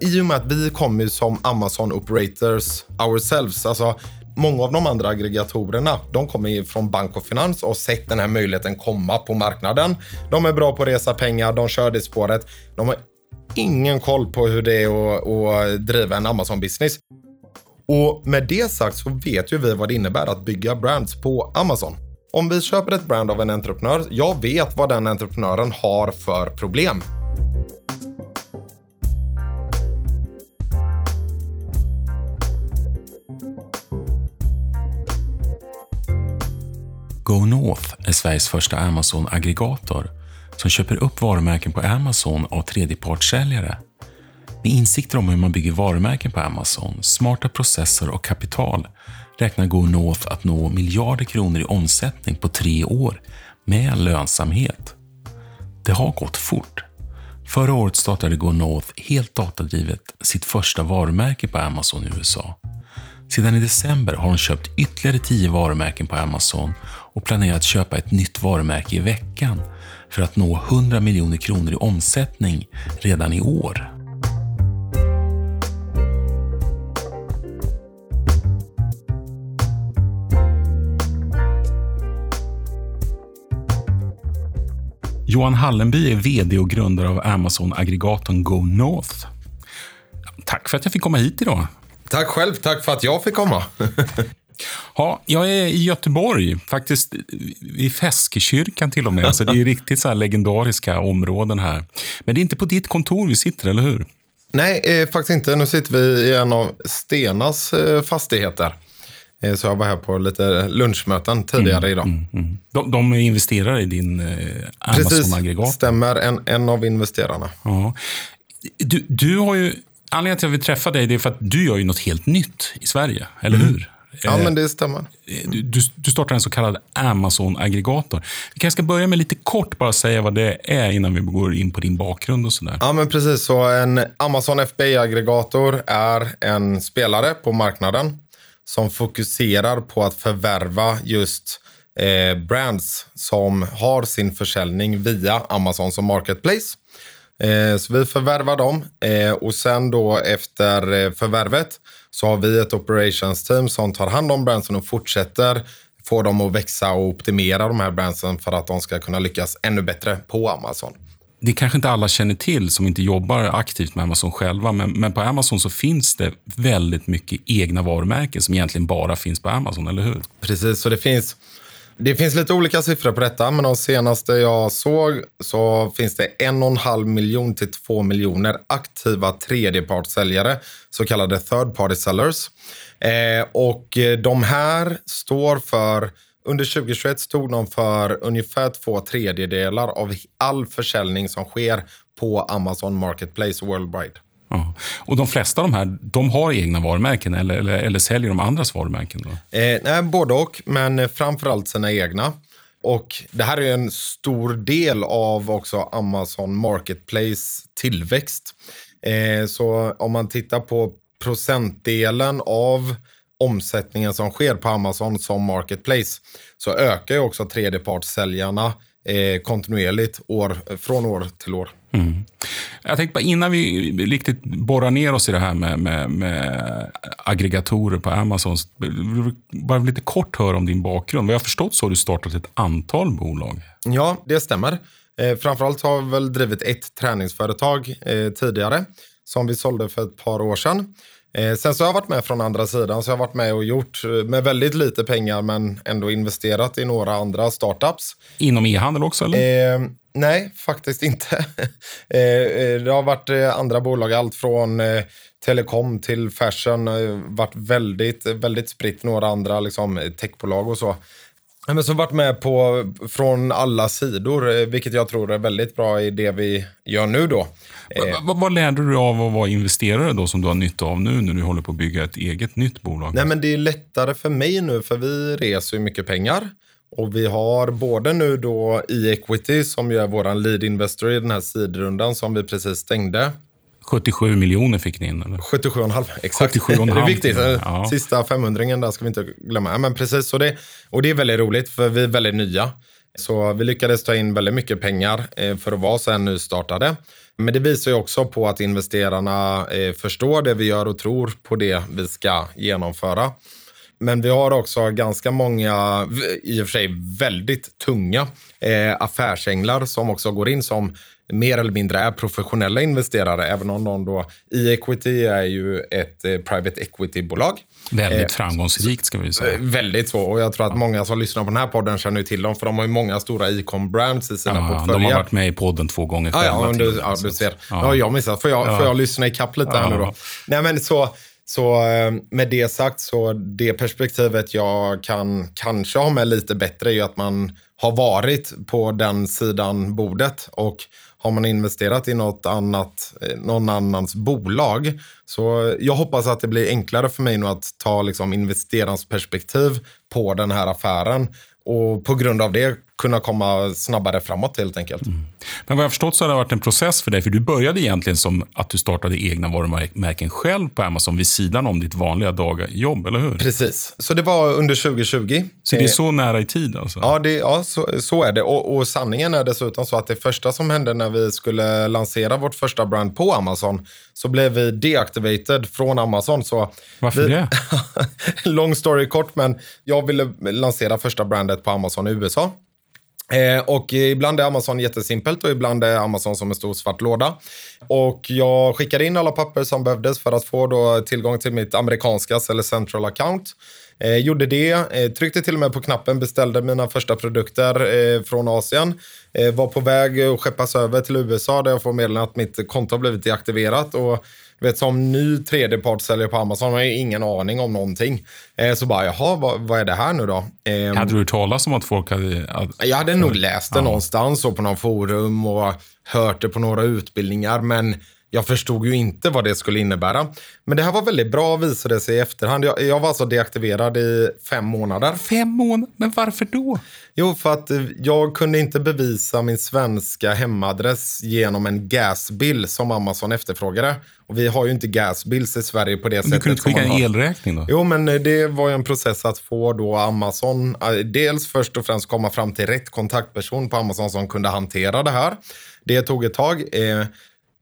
i och med att vi kommer som Amazon operators ourselves, alltså många av de andra aggregatorerna, de kommer från bank och finans och har sett den här möjligheten komma på marknaden. De är bra på att resa pengar, de kör det spåret. De har ingen koll på hur det är att, att driva en Amazon-business. Och med det sagt så vet ju vi vad det innebär att bygga brands på Amazon. Om vi köper ett brand av en entreprenör, jag vet vad den entreprenören har för problem. GoNorth är Sveriges första Amazon-aggregator som köper upp varumärken på Amazon av tredjepartssäljare. Med insikter om hur man bygger varumärken på Amazon, smarta processer och kapital räknar GoNorth att nå miljarder kronor i omsättning på tre år med lönsamhet. Det har gått fort. Förra året startade GoNorth helt datadrivet sitt första varumärke på Amazon i USA. Sedan i december har de köpt ytterligare tio varumärken på Amazon och planerar att köpa ett nytt varumärke i veckan för att nå 100 miljoner kronor i omsättning redan i år. Johan Hallenby är VD och grundare av Amazon-aggregatorn Go North. Tack för att jag fick komma hit idag. Tack själv, tack för att jag fick komma. Ja, jag är i Göteborg, faktiskt i Feskekyrkan till och med. Så det är riktigt så legendariska områden här. Men det är inte på ditt kontor vi sitter, eller hur? Nej, eh, faktiskt inte. Nu sitter vi i en av Stenas eh, fastigheter. Eh, så jag var här på lite lunchmöten tidigare mm, idag. Mm, mm. De, de investerar i din eh, Amazon-aggregat? Precis, stämmer. En, en av investerarna. Ja. Du, du har ju, anledningen till att jag vill träffa dig är för att du gör ju något helt nytt i Sverige, eller mm. hur? Ja, men det stämmer. Du, du, du startar en så kallad Amazon-aggregator. Vi kanske ska börja med lite kort bara säga vad det är innan vi går in på din bakgrund och sådär. Ja, men precis. Så en Amazon FBA-aggregator är en spelare på marknaden som fokuserar på att förvärva just eh, brands som har sin försäljning via Amazon som marketplace. Eh, så vi förvärvar dem eh, och sen då efter eh, förvärvet så har vi ett operations team som tar hand om brandsen och fortsätter få dem att växa och optimera de här brandsen för att de ska kunna lyckas ännu bättre på Amazon. Det kanske inte alla känner till som inte jobbar aktivt med Amazon själva, men, men på Amazon så finns det väldigt mycket egna varumärken som egentligen bara finns på Amazon, eller hur? Precis, så det finns det finns lite olika siffror på detta, men de senaste jag såg så finns det en och en halv miljon till två miljoner aktiva tredjepartssäljare, så kallade third party sellers. Eh, och de här står för under 2021 stod de för ungefär två tredjedelar av all försäljning som sker på Amazon Marketplace Worldwide. Ja. Och de flesta av de här, de har egna varumärken eller, eller, eller säljer de andras varumärken? Då? Eh, nej, både och, men framförallt sina egna. Och det här är en stor del av också Amazon Marketplace tillväxt. Eh, så om man tittar på procentdelen av omsättningen som sker på Amazon som Marketplace så ökar ju också tredjepartssäljarna eh, kontinuerligt år, från år till år. Mm. Jag tänkte bara innan vi riktigt borrar ner oss i det här med, med, med aggregatorer på Amazon. Bara lite kort höra om din bakgrund. Vad jag har förstått så har du startat ett antal bolag. Ja, det stämmer. Eh, framförallt har vi väl drivit ett träningsföretag eh, tidigare som vi sålde för ett par år sedan. Eh, sen så har jag varit med från andra sidan, så jag har varit med och gjort eh, med väldigt lite pengar men ändå investerat i några andra startups. Inom e-handel också eller? Eh, nej, faktiskt inte. eh, eh det har varit eh, andra bolag, allt från telekom till fashion, varit väldigt, väldigt spritt. Några andra liksom, techbolag och så. Men som varit med på från alla sidor, vilket jag tror är väldigt bra i det vi gör nu då. Eh, vad, vad lärde du av att vara investerare då som du har nytta av nu när du håller på att bygga ett eget nytt bolag? Nej, men det är lättare för mig nu för vi reser ju mycket pengar. Och vi har både nu då e-equity som ju är vår lead investor i den här sidrundan som vi precis stängde. 77 miljoner fick ni in? Eller? 77,5 exakt. 77,5. Det är viktigt. Ja. Sista 500 där ska vi inte glömma. Men precis, så det, och det är väldigt roligt för vi är väldigt nya. Så vi lyckades ta in väldigt mycket pengar eh, för att vara så här nystartade. Men det visar ju också på att investerarna eh, förstår det vi gör och tror på det vi ska genomföra. Men vi har också ganska många, i och för sig väldigt tunga eh, affärsänglar som också går in som mer eller mindre är professionella investerare, även om någon då, e-equity är ju ett eh, private equity-bolag. Väldigt eh, framgångsrikt ska vi säga. Eh, väldigt så. Och jag tror att många som lyssnar på den här podden känner till dem, för de har ju många stora e-com-brands i sina ja, portföljer. De har varit med i podden två gånger själva. Ja, ja, du, ja du ser. Ja. ja, jag missat. Får jag, ja. får jag lyssna ikapp lite här nu då? Nej, men så... Så eh, med det sagt, så det perspektivet jag kan kanske ha med lite bättre är ju att man har varit på den sidan bordet och har man investerat i något annat, eh, någon annans bolag. Så jag hoppas att det blir enklare för mig nu att ta liksom investerarperspektiv på den här affären. Och på grund av det kunna komma snabbare framåt helt enkelt. Mm. Men vad jag förstått så har det varit en process för dig, för du började egentligen som att du startade egna varumärken själv på Amazon vid sidan om ditt vanliga dagjobb, eller hur? Precis, så det var under 2020. Så det är så nära i tid alltså? Ja, det, ja så, så är det. Och, och sanningen är dessutom så att det första som hände när vi skulle lansera vårt första brand på Amazon, så blev vi deactivated från Amazon. Så Varför vi, det? long story kort, men jag ville lansera första brandet på Amazon i USA. Eh, och ibland är Amazon jättesimpelt och ibland är Amazon som en stor svart låda. Och jag skickade in alla papper som behövdes för att få då tillgång till mitt amerikanska eller central account. Eh, gjorde det, eh, tryckte till och med på knappen, beställde mina första produkter eh, från Asien. Eh, var på väg att skeppas över till USA där jag får meddelande att mitt konto har blivit deaktiverat. Och vet, som ny tredjepartssäljare på Amazon har jag ingen aning om någonting. Eh, så bara, jaha, vad, vad, är det här nu då? Eh, hade du hört talas om att folk hade... Att, jag hade nog läst det ja. någonstans och på någon forum och hört det på några utbildningar, men jag förstod ju inte vad det skulle innebära. Men det här var väldigt bra visade sig i efterhand. Jag, jag var alltså deaktiverad i fem månader. Fem månader? Men varför då? Jo, för att eh, jag kunde inte bevisa min svenska hemadress genom en gasbill som Amazon efterfrågade. Och vi har ju inte gasbills i Sverige på det men sättet. Du kunde inte skicka en elräkning då? Jo, men eh, det var ju en process att få då Amazon, eh, dels först och främst komma fram till rätt kontaktperson på Amazon som kunde hantera det här. Det tog ett tag.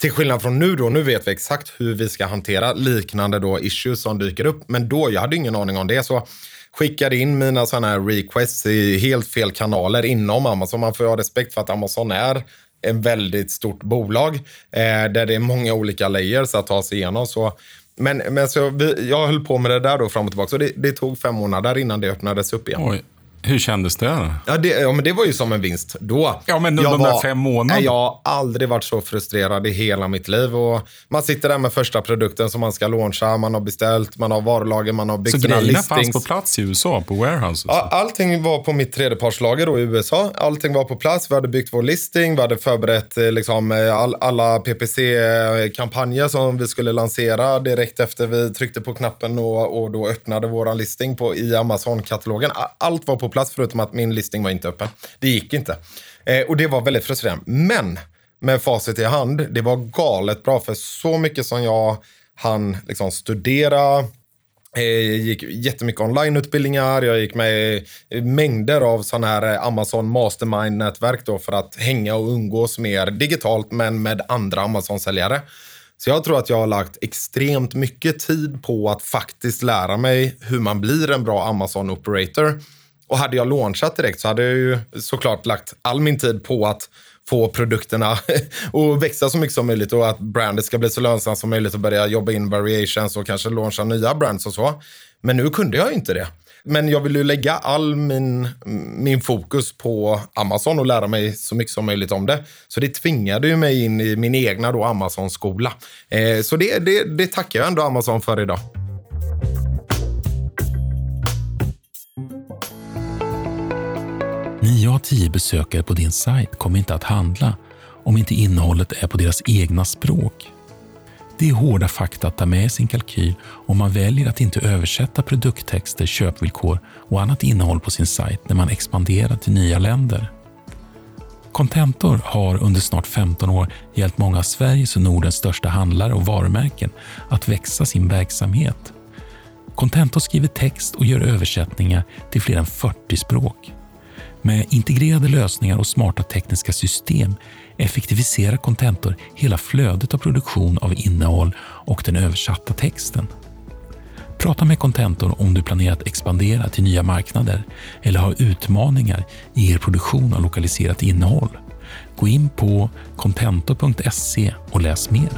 Till skillnad från nu då, nu vet vi exakt hur vi ska hantera liknande då issues som dyker upp. Men då, jag hade ingen aning om det. Så skickade in mina sådana här requests i helt fel kanaler inom Amazon. Man får ju ha respekt för att Amazon är ett väldigt stort bolag eh, där det är många olika layers att ta sig igenom. Så, men men så vi, jag höll på med det där då fram och tillbaka. Så det, det tog fem månader innan det öppnades upp igen. Oj. Hur kändes det? Ja, det? ja, men det var ju som en vinst då. Ja, men de, de där fem månaderna. Jag har aldrig varit så frustrerad i hela mitt liv. Och man sitter där med första produkten som man ska launcha. Man har beställt, man har varulager, man har byggt Så grejerna fanns på plats i USA, på warehouses? Ja, allting var på mitt tredjepartslager då i USA. Allting var på plats. Vi hade byggt vår listing. Vi hade förberett eh, liksom, eh, all, alla PPC-kampanjer som vi skulle lansera direkt efter vi tryckte på knappen och, och då öppnade vår listing på, i Amazon-katalogen. Allt var på plats förutom att min listing var inte öppen. Det gick inte. Eh, och det var väldigt frustrerande. Men med facit i hand, det var galet bra för så mycket som jag hann liksom studera, jag gick jättemycket onlineutbildningar, jag gick med mängder av sådana här eh, Amazon Mastermind-nätverk för att hänga och umgås mer digitalt men med andra Amazon-säljare. Så jag tror att jag har lagt extremt mycket tid på att faktiskt lära mig hur man blir en bra Amazon-operator. Och hade jag launchat direkt så hade jag ju såklart lagt all min tid på att få produkterna att växa så mycket som möjligt och att brandet ska bli så lönsamt som möjligt och börja jobba in variations och kanske launcha nya brands och så. Men nu kunde jag inte det. Men jag vill ju lägga all min, min fokus på Amazon och lära mig så mycket som möjligt om det. Så det tvingade ju mig in i min egna Amazon-skola. Eh, så det, det, det tackar jag ändå Amazon för idag. 9 av 10 besökare på din sajt kommer inte att handla om inte innehållet är på deras egna språk. Det är hårda fakta att ta med i sin kalkyl om man väljer att inte översätta produkttexter, köpvillkor och annat innehåll på sin sajt när man expanderar till nya länder. Contentor har under snart 15 år hjälpt många av Sveriges och Nordens största handlare och varumärken att växa sin verksamhet. Contentor skriver text och gör översättningar till fler än 40 språk. Med integrerade lösningar och smarta tekniska system effektiviserar Contentor hela flödet av produktion av innehåll och den översatta texten. Prata med Contentor om du planerar att expandera till nya marknader eller har utmaningar i er produktion av lokaliserat innehåll. Gå in på contentor.se och läs mer.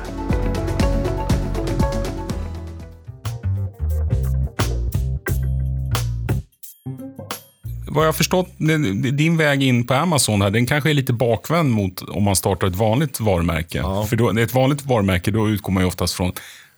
Vad jag förstått, din väg in på Amazon här, den kanske är lite bakvänd mot om man startar ett vanligt varumärke. Ja. För då, ett vanligt varumärke, då utgår man ju oftast från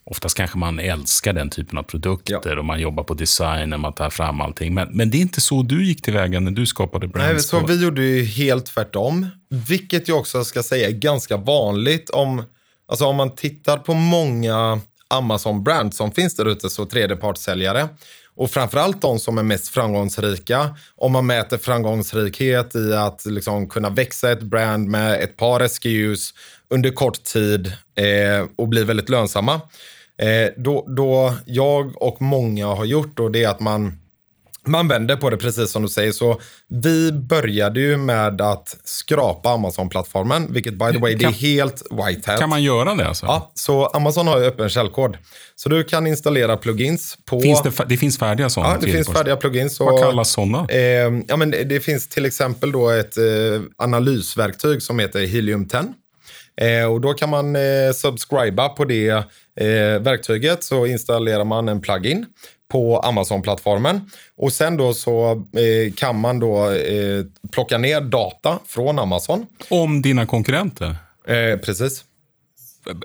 Oftast kanske man älskar den typen av produkter ja. och man jobbar på design, man tar fram allting. Men, men det är inte så du gick tillväga när du skapade brands? Nej, så vi gjorde ju helt tvärtom. Vilket jag också ska säga är ganska vanligt om, alltså om man tittar på många Amazon-brands som finns där ute, så tredjepartssäljare. Och framförallt de som är mest framgångsrika. Om man mäter framgångsrikhet i att liksom kunna växa ett brand med ett par SKUs under kort tid eh, och bli väldigt lönsamma. Eh, då, då jag och många har gjort då, det är att man man vänder på det precis som du säger. Så vi började ju med att skrapa Amazon-plattformen, vilket by the way, det är helt white hat. Kan man göra det alltså? Ja, så Amazon har ju öppen källkod. Så du kan installera plugins på... Finns det, det finns färdiga sådana? Ja, det finns färdiga plugins. Vad kallas sådana? Eh, ja, men det, det, finns till exempel då ett eh, analysverktyg som heter Helium 10. Eh, och då kan man eh, subscriba på det eh, verktyget så installerar man en plugin på Amazon-plattformen. Och sen då så eh, kan man då eh, plocka ner data från Amazon. Om dina konkurrenter? Eh, precis.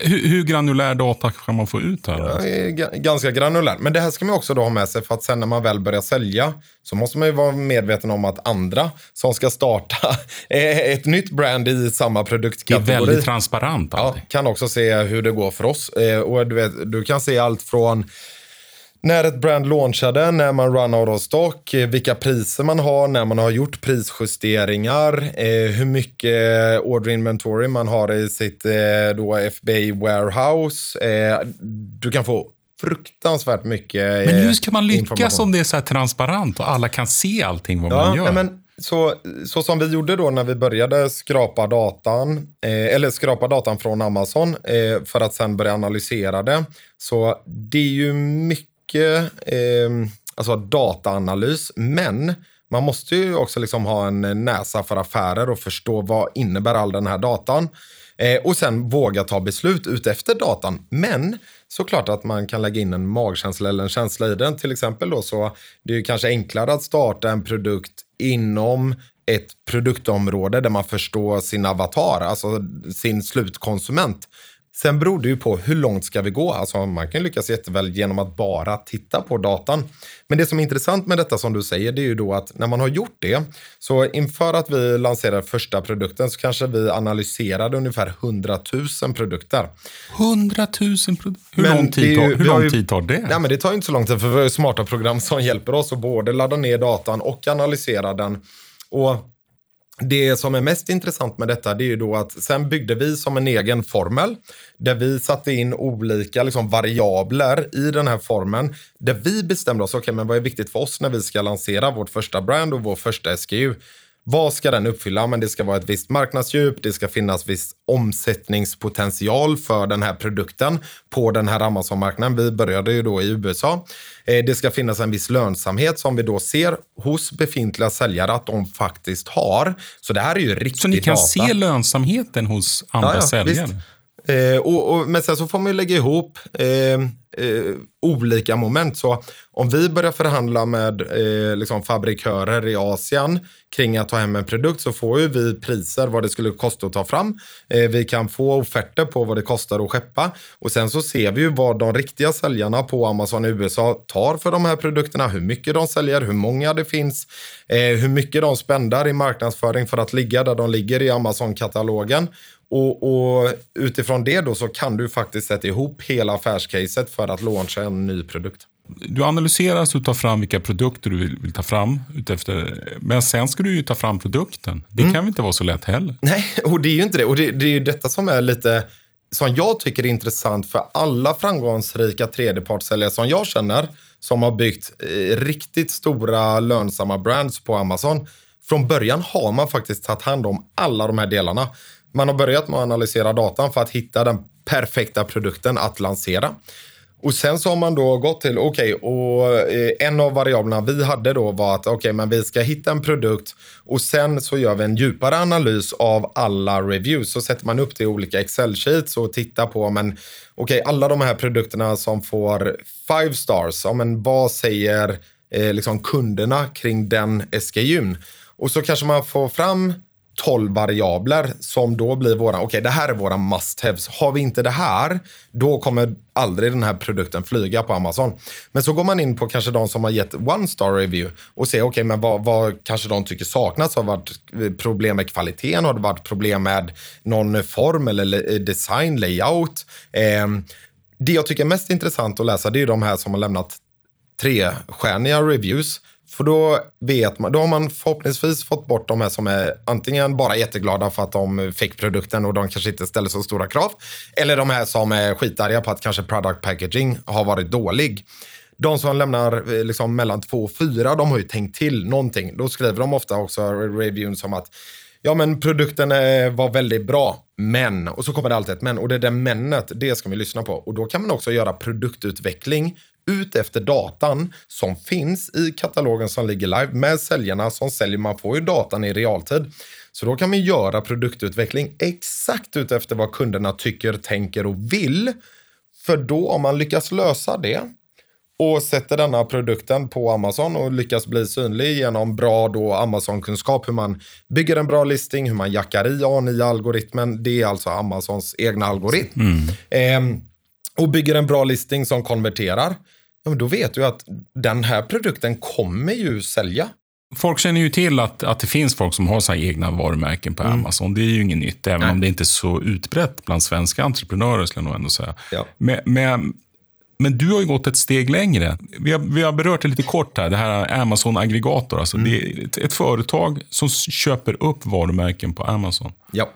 Hur, hur, granulär data kan man få ut här? Ja, ganska granulär. Men det här ska man också då ha med sig för att sen när man väl börjar sälja så måste man ju vara medveten om att andra som ska starta ett nytt brand i samma produktkategori. Det är väldigt transparent. Ja, kan också se hur det går för oss. Eh, och du, vet, du kan se allt från när ett brand launchade, när man run out of stock, eh, vilka priser man har, när man har gjort prisjusteringar, eh, hur mycket order inventory man har i sitt eh, då FBA warehouse. Eh, du kan få fruktansvärt mycket Men hur ska man lyckas om det är så här transparent och alla kan se allting vad ja, man gör? Men, så, så som vi gjorde då när vi började skrapa datan, eh, eller skrapa datan från Amazon eh, för att sen börja analysera det. Så det är ju mycket mycket eh, alltså dataanalys, men man måste ju också liksom ha en näsa för affärer och förstå vad innebär all den här datan. Eh, och sen våga ta beslut utefter datan. Men såklart att man kan lägga in en magkänsla eller en känsla i den. Till exempel då så det är ju kanske enklare att starta en produkt inom ett produktområde där man förstår sin avatar, alltså sin slutkonsument. Sen beror det ju på hur långt ska vi gå. Alltså man kan lyckas jätteväl genom att bara titta på datan. Men det som är intressant med detta som du säger, det är ju då att när man har gjort det, så inför att vi lanserade första produkten så kanske vi analyserade ungefär 100 000 produkter. 100 000 produkter? Hur, lång tid, ju, tar, hur lång tid tar det? Nej, men det tar inte så lång tid, för vi har smarta program som hjälper oss att både ladda ner datan och analysera den. Och det som är mest intressant med detta det är ju då att sen byggde vi som en egen formel där vi satte in olika liksom, variabler i den här formeln där vi bestämde oss, okej okay, men vad är viktigt för oss när vi ska lansera vårt första brand och vår första SKU? Vad ska den uppfylla? Men det ska vara ett visst marknadsdjup, det ska finnas viss omsättningspotential för den här produkten på den här Amazon-marknaden. Vi började ju då i USA. Eh, det ska finnas en viss lönsamhet som vi då ser hos befintliga säljare att de faktiskt har. Så det här är ju riktigt data. Så ni kan data. se lönsamheten hos andra ja, ja, säljare? Visst. Eh, och, och, men sen så får man ju lägga ihop eh, eh, olika moment. Så om vi börjar förhandla med eh, liksom fabrikörer i Asien kring att ta hem en produkt så får ju vi priser vad det skulle kosta att ta fram. Eh, vi kan få offerter på vad det kostar att skeppa och sen så ser vi ju vad de riktiga säljarna på Amazon i USA tar för de här produkterna, hur mycket de säljer, hur många det finns, eh, hur mycket de spändar i marknadsföring för att ligga där de ligger i Amazon-katalogen och, och, utifrån det då så kan du faktiskt sätta ihop hela affärscaset för att launcha en ny produkt. Du analyserar så du tar fram vilka produkter du vill, vill ta fram. Utefter, men sen ska du ju ta fram produkten. Det mm. kan väl inte vara så lätt heller? Nej, och det är ju inte det. Och det, det är ju detta som är lite som jag tycker är intressant för alla framgångsrika tredjepartssäljare som jag känner som har byggt eh, riktigt stora lönsamma brands på Amazon från början har man faktiskt tagit hand om alla de här delarna. Man har börjat med att analysera datan för att hitta den perfekta produkten att lansera. Och sen så har man då gått till, okej, okay, och eh, en av variablerna vi hade då var att okej, okay, men vi ska hitta en produkt och sen så gör vi en djupare analys av alla reviews. Så sätter man upp det i olika Excel-sheets och tittar på, men okej, okay, alla de här produkterna som får five stars, ja, men vad säger eh, liksom kunderna kring den SKUn? Och så kanske man får fram 12 variabler som då blir våra, okej okay, det här är våra must haves. Har vi inte det här, då kommer aldrig den här produkten flyga på Amazon. Men så går man in på kanske de som har gett one star review och ser, okej okay, men vad, vad, kanske de tycker saknas? Har det varit eh, problem med kvaliteten? Har det varit problem med någon form eller eh, design, layout? Eh, det jag tycker är mest intressant att läsa, det är de här som har lämnat trestjärniga reviews för då vet man, då har man förhoppningsvis fått bort de här som är antingen bara jätteglada för att de fick produkten och de kanske inte ställer så stora krav. Eller de här som är skitarga på att kanske product packaging har varit dålig. De som lämnar eh, liksom mellan två och fyra, de har ju tänkt till någonting. Då skriver de ofta också reviewn som att ja men produkten eh, var väldigt bra, men, och så kommer det alltid ett men. Och det där menet, det ska vi lyssna på. Och då kan man också göra produktutveckling ut efter datan som finns i katalogen som ligger live med säljarna som säljer. Man får ju datan i realtid. Så då kan vi göra produktutveckling exakt ut efter vad kunderna tycker, tänker och vill. För då om man lyckas lösa det och sätter denna produkten på Amazon och lyckas bli synlig genom bra då Amazon-kunskap, hur man bygger en bra listing, hur man jackar i AI-algoritmen. Det är alltså Amazons egna algoritm. Mm. Eh, och bygger en bra listing som konverterar ja, men då vet du att den här produkten kommer ju sälja. Folk känner ju till att, att det finns folk som har sina egna varumärken på mm. Amazon. Det är ju inget nytt, även Nej. om det inte är så utbrett bland svenska entreprenörer, skulle jag nog ändå säga. Ja. Men, men, men, du har ju gått ett steg längre. Vi har, vi har berört det lite kort här, det här Amazon Aggregator. Alltså mm. Det är ett, ett företag som köper upp varumärken på Amazon. Ja.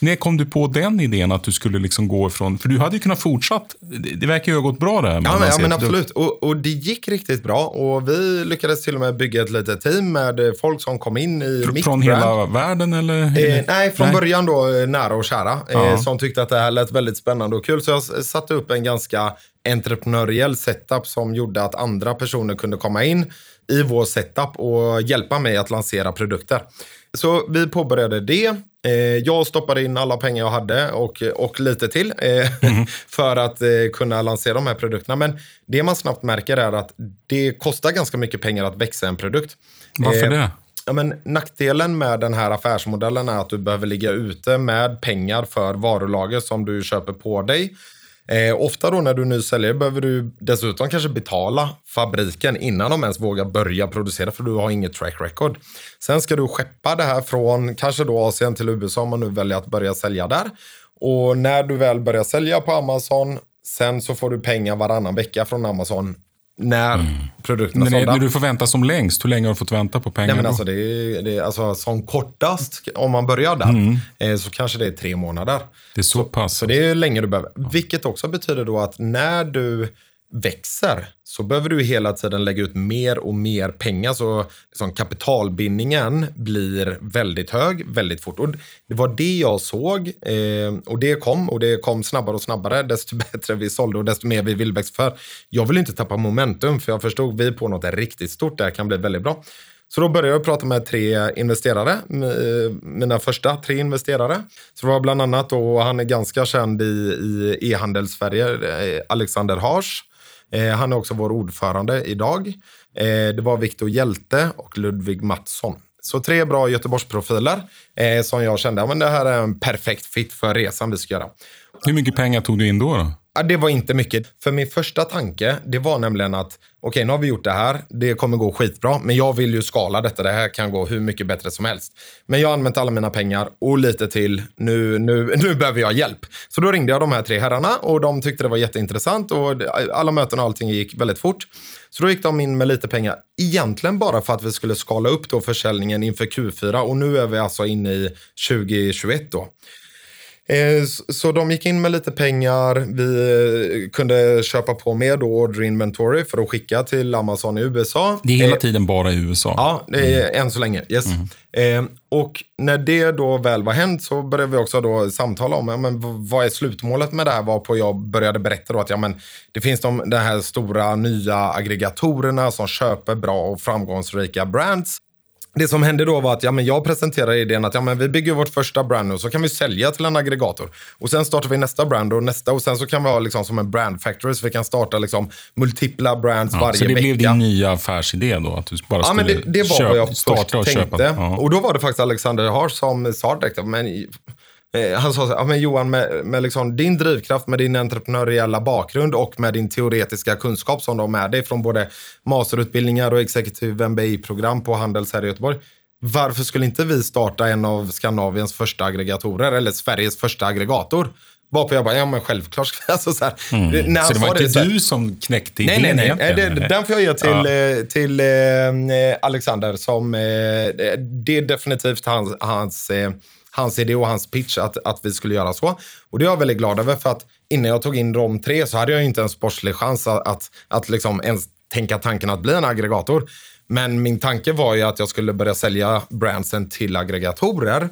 När kom du på den idén att du skulle liksom gå ifrån, för du hade ju kunnat fortsatt, det, det verkar ju ha gått bra där. Ja, men, ja, men absolut. Och, och, det gick riktigt bra. Och vi lyckades till och med bygga ett litet team med folk som kom in i Fr mitt Från brand. hela världen eller? Eh, nej, från nej. början då eh, nära och kära. Eh, som tyckte att det här lät väldigt spännande och kul. Så jag satte upp en ganska entreprenöriell setup som gjorde att andra personer kunde komma in i vår setup och hjälpa mig att lansera produkter. Så vi påbörjade det. Eh, jag stoppade in alla pengar jag hade och, och lite till mm. för att eh, kunna lansera de här produkterna. Men det man snabbt märker är att det kostar ganska mycket pengar att växa en produkt. Varför det? Ja, men nackdelen med den här affärsmodellen är att du behöver ligga ute med pengar för varulager som du köper på dig. Eh, ofta då när du nu säljer behöver du dessutom kanske betala fabriken innan de ens vågar börja producera för du har inget track record. Sen ska du skeppa det här från kanske då Asien till USA om man nu väljer att börja sälja där. Och när du väl börjar sälja på Amazon Sen så får du pengar varannan vecka från Amazon när mm. produkterna sålda. När du får vänta som längst, hur länge har du fått vänta på pengarna? Nej, men alltså, det är, det är, alltså, som kortast, om man börjar där, mm. eh, så kanske det är tre månader. Det är så, så pass? Så det är länge du behöver. Ja. Vilket också betyder då att när du växer så behöver du hela tiden lägga ut mer och mer pengar. Så liksom, kapitalbindningen blir väldigt hög väldigt fort. Och det var det jag såg eh, och det kom och det kom snabbare och snabbare desto bättre vi sålde och desto mer vi vill växa för. Jag vill inte tappa momentum för jag förstod vi på något riktigt stort där kan bli väldigt bra. Så då började jag prata med tre investerare, eh, mina första tre investerare. Så det var bland annat då, han är ganska känd i e-handelssverige, e Alexander Hars. Eh, han är också vår ordförande idag. Eh, det var Viktor Hjälte och Ludvig Mattsson. Så tre bra Göteborgsprofiler eh, som jag kände att det här är en perfekt fit för resan vi ska göra. Hur mycket pengar tog du in då? då? Ja, det var inte mycket. För min första tanke, det var nämligen att okej, okay, nu har vi gjort det här. Det kommer gå skitbra, men jag vill ju skala detta. Det här kan gå hur mycket bättre som helst. Men jag har använt alla mina pengar och lite till. Nu, nu, nu behöver jag hjälp. Så då ringde jag de här tre herrarna och de tyckte det var jätteintressant och alla möten och allting gick väldigt fort. Så då gick de in med lite pengar, egentligen bara för att vi skulle skala upp då försäljningen inför Q4 och nu är vi alltså inne i 2021 då. Eh, så de gick in med lite pengar. Vi eh, kunde köpa på mer då order inventory för att skicka till Amazon i USA. Det är hela tiden bara i USA? Ja, det är mm. än så länge. Yes. Mm. och när det då väl var hänt så började vi också då samtala om ja, men vad är slutmålet med det här. Varpå jag började berätta då att ja, men det finns de, de här stora nya aggregatorerna som köper bra och framgångsrika brands det som hände då var att ja, men jag presenterade idén att ja, men vi bygger vårt första brand nu så kan vi sälja till en aggregator. Och sen startar vi nästa brand och nästa och sen så kan vi ha liksom som en brand factory så vi kan starta liksom multipla brands ja, varje vecka. Så det vecka. blev din nya affärsidé då? Att du bara ja, men det, det var köpa, vad jag först tänkte. Köpa. Ja. Och då var det faktiskt Alexander Hars som sa direkt, men han sa så här, men Johan, med, med liksom din drivkraft, med din entreprenöriella bakgrund och med din teoretiska kunskap som du har med dig från både masterutbildningar och executive MBA-program på Handels här i Göteborg. Varför skulle inte vi starta en av Skandinaviens första aggregatorer eller Sveriges första aggregator? Varpå jag bara, ja men självklart. Alltså, så här, mm. när så det var inte det, du som knäckte idén Nej, nej, nej. Det, den får jag ge till, ja. Eh, till eh, Alexander som, eh, det är definitivt hans, hans eh, hans idé och hans pitch att, att vi skulle göra så. Och det är jag väldigt glad över för att innan jag tog in de tre så hade jag inte en sportslig chans att, att, att liksom ens tänka tanken att bli en aggregator. Men min tanke var ju att jag skulle börja sälja brandsen till aggregatorer.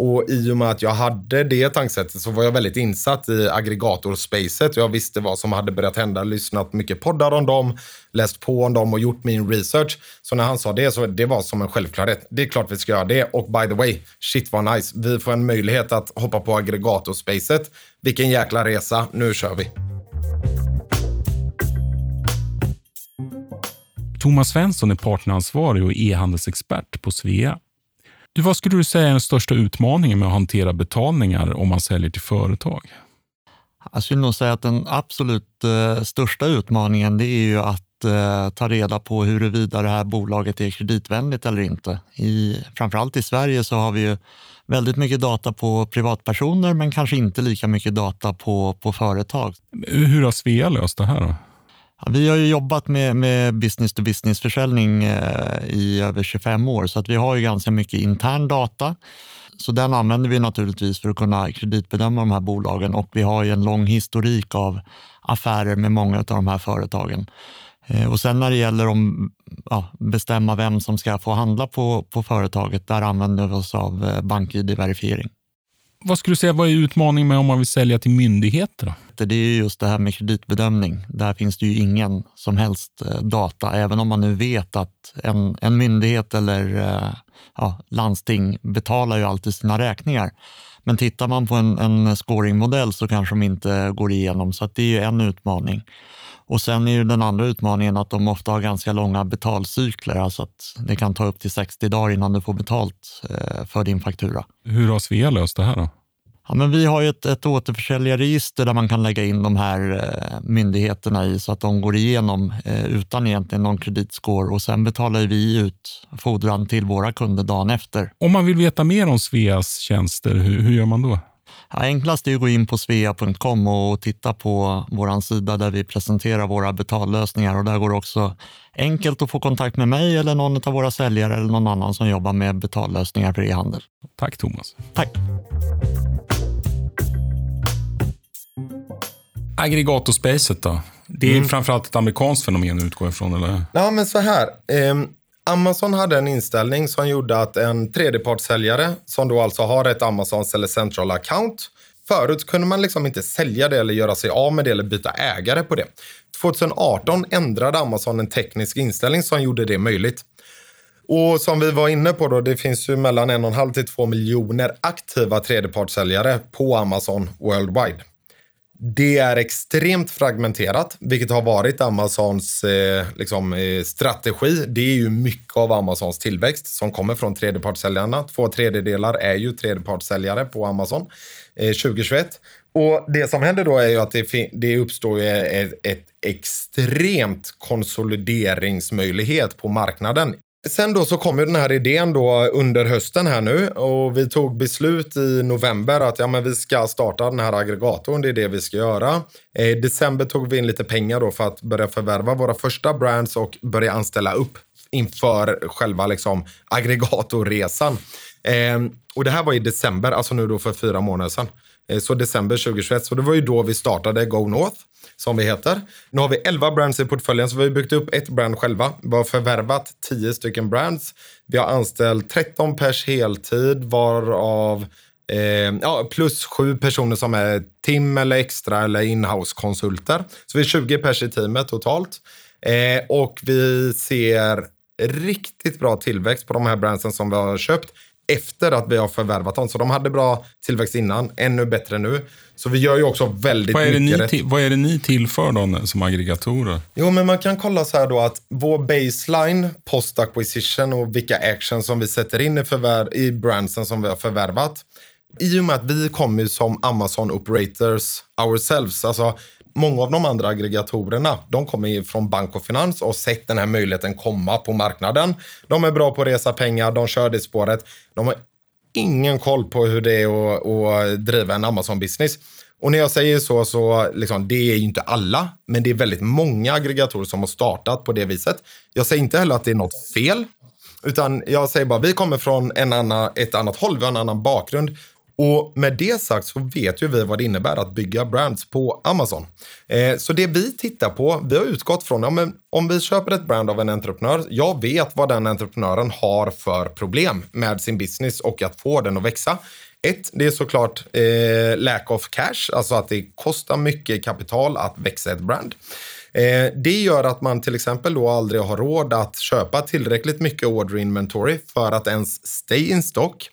Och i och med att jag hade det tankesättet så var jag väldigt insatt i aggregatorspacet. Jag visste vad som hade börjat hända, lyssnat mycket poddar om dem, läst på om dem och gjort min research. Så när han sa det så det var som en självklarhet. Det är klart vi ska göra det. Och by the way, shit vad nice. Vi får en möjlighet att hoppa på aggregatorspacet. Vilken jäkla resa. Nu kör vi. Thomas Svensson är partneransvarig och e-handelsexpert på Svea. Du, vad skulle du säga är den största utmaningen med att hantera betalningar om man säljer till företag? Jag skulle nog säga att den absolut eh, största utmaningen det är ju att eh, ta reda på huruvida det här bolaget är kreditvänligt eller inte. I, framförallt i Sverige så har vi ju väldigt mycket data på privatpersoner men kanske inte lika mycket data på, på företag. Hur har Svea löst det här? Då? Ja, vi har ju jobbat med, med business to business-försäljning eh, i över 25 år, så att vi har ju ganska mycket intern data. Så den använder vi naturligtvis för att kunna kreditbedöma de här bolagen och vi har ju en lång historik av affärer med många av de här företagen. Eh, och sen när det gäller att ja, bestämma vem som ska få handla på, på företaget, där använder vi oss av eh, BankID-verifiering. Vad skulle du säga, vad är utmaningen med om man vill sälja till myndigheter? Då? Det är just det här med kreditbedömning. Där finns det ju ingen som helst eh, data, även om man nu vet att en, en myndighet eller eh, ja, landsting betalar ju alltid sina räkningar. Men tittar man på en, en scoringmodell så kanske de inte går igenom, så det är ju en utmaning. Och sen är ju den andra utmaningen att de ofta har ganska långa betalcykler, alltså att det kan ta upp till 60 dagar innan du får betalt eh, för din faktura. Hur har Svea löst det här då? Ja, men vi har ett, ett återförsäljarregister där man kan lägga in de här eh, myndigheterna i så att de går igenom eh, utan egentligen någon kreditscore och sen betalar vi ut fordran till våra kunder dagen efter. Om man vill veta mer om Sveas tjänster, hur, hur gör man då? Ja, enklast är att gå in på svea.com och titta på vår sida där vi presenterar våra betallösningar och där går det också enkelt att få kontakt med mig eller någon av våra säljare eller någon annan som jobbar med betallösningar för e-handel. Tack Thomas. Tack. Aggregatorspacet då? Det är mm. framförallt ett amerikanskt fenomen utgår ifrån, eller? Ja, men så här. Eh, Amazon hade en inställning som gjorde att en tredjepartssäljare, som då alltså har ett Amazons eller Central account, Förut kunde man liksom inte sälja det eller göra sig av med det eller byta ägare på det. 2018 ändrade Amazon en teknisk inställning som gjorde det möjligt. Och som vi var inne på då, det finns ju mellan en och en halv till 2 miljoner aktiva tredjepartssäljare på Amazon worldwide. Det är extremt fragmenterat, vilket har varit Amazons eh, liksom, eh, strategi. Det är ju mycket av Amazons tillväxt som kommer från tredjepartssäljarna. Två tredjedelar är ju tredjepartssäljare på Amazon eh, 2021. Och Det som händer då är ju att det, det uppstår ett, ett extremt konsolideringsmöjlighet på marknaden Sen då så kom ju den här idén då under hösten här nu och vi tog beslut i november att ja, men vi ska starta den här aggregatorn. Det är det vi ska göra. Eh, I december tog vi in lite pengar då för att börja förvärva våra första brands och börja anställa upp inför själva liksom aggregatorresan. Eh, och det här var i december, alltså nu då för fyra månader sedan. Eh, så december 2021, så det var ju då vi startade Go North, som vi heter. Nu har vi 11 brands i portföljen, så vi har byggt upp ett brand själva. Vi har förvärvat 10 stycken brands. Vi har anställt 13 pers heltid, varav eh, ja, plus sju personer som är tim eller extra eller inhouse-konsulter. Så vi är 20 pers i teamet totalt. Eh, och vi ser riktigt bra tillväxt på de här brandsen som vi har köpt efter att vi har förvärvat dem. Så de hade bra tillväxt innan, ännu bättre nu. Så vi gör ju också väldigt vad är mycket det till, Vad är det ni tillför då som aggregatorer? Jo, men man kan kolla så här då att vår baseline post acquisition och vilka actions som vi sätter in i, förvär- i brandsen som vi har förvärvat. I och med att vi kommer som Amazon operators ourselves, alltså många av de andra aggregatorerna, de kommer från bank och finans och sett den här möjligheten komma på marknaden. De är bra på att resa pengar, de kör det spåret. De har ingen koll på hur det är att, att driva en Amazon-business. Och när jag säger så, så liksom, det är ju inte alla, men det är väldigt många aggregatorer som har startat på det viset. Jag säger inte heller att det är något fel, utan jag säger bara vi kommer från en annan, ett annat håll, vi har en annan bakgrund. Och med det sagt så vet ju vi vad det innebär att bygga brands på Amazon. Eh, så det vi tittar på, vi har utgått från, ja, men om vi köper ett brand av en entreprenör, jag vet vad den entreprenören har för problem med sin business och att få den att växa. Ett, det är såklart eh, lack of cash, alltså att det kostar mycket kapital att växa ett brand. Eh, det gör att man till exempel då aldrig har råd att köpa tillräckligt mycket order inventory för att ens stay in stock.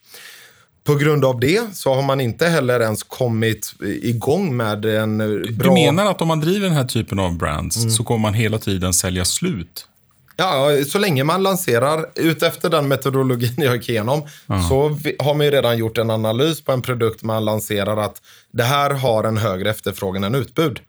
På grund av det så har man inte heller ens kommit igång med en bra... Du menar att om man driver den här typen av brands mm. så kommer man hela tiden sälja slut? Ja, så länge man lanserar, utefter den metodologin jag gick igenom, mm. så har man ju redan gjort en analys på en produkt man lanserar att det här har en högre efterfrågan än utbud.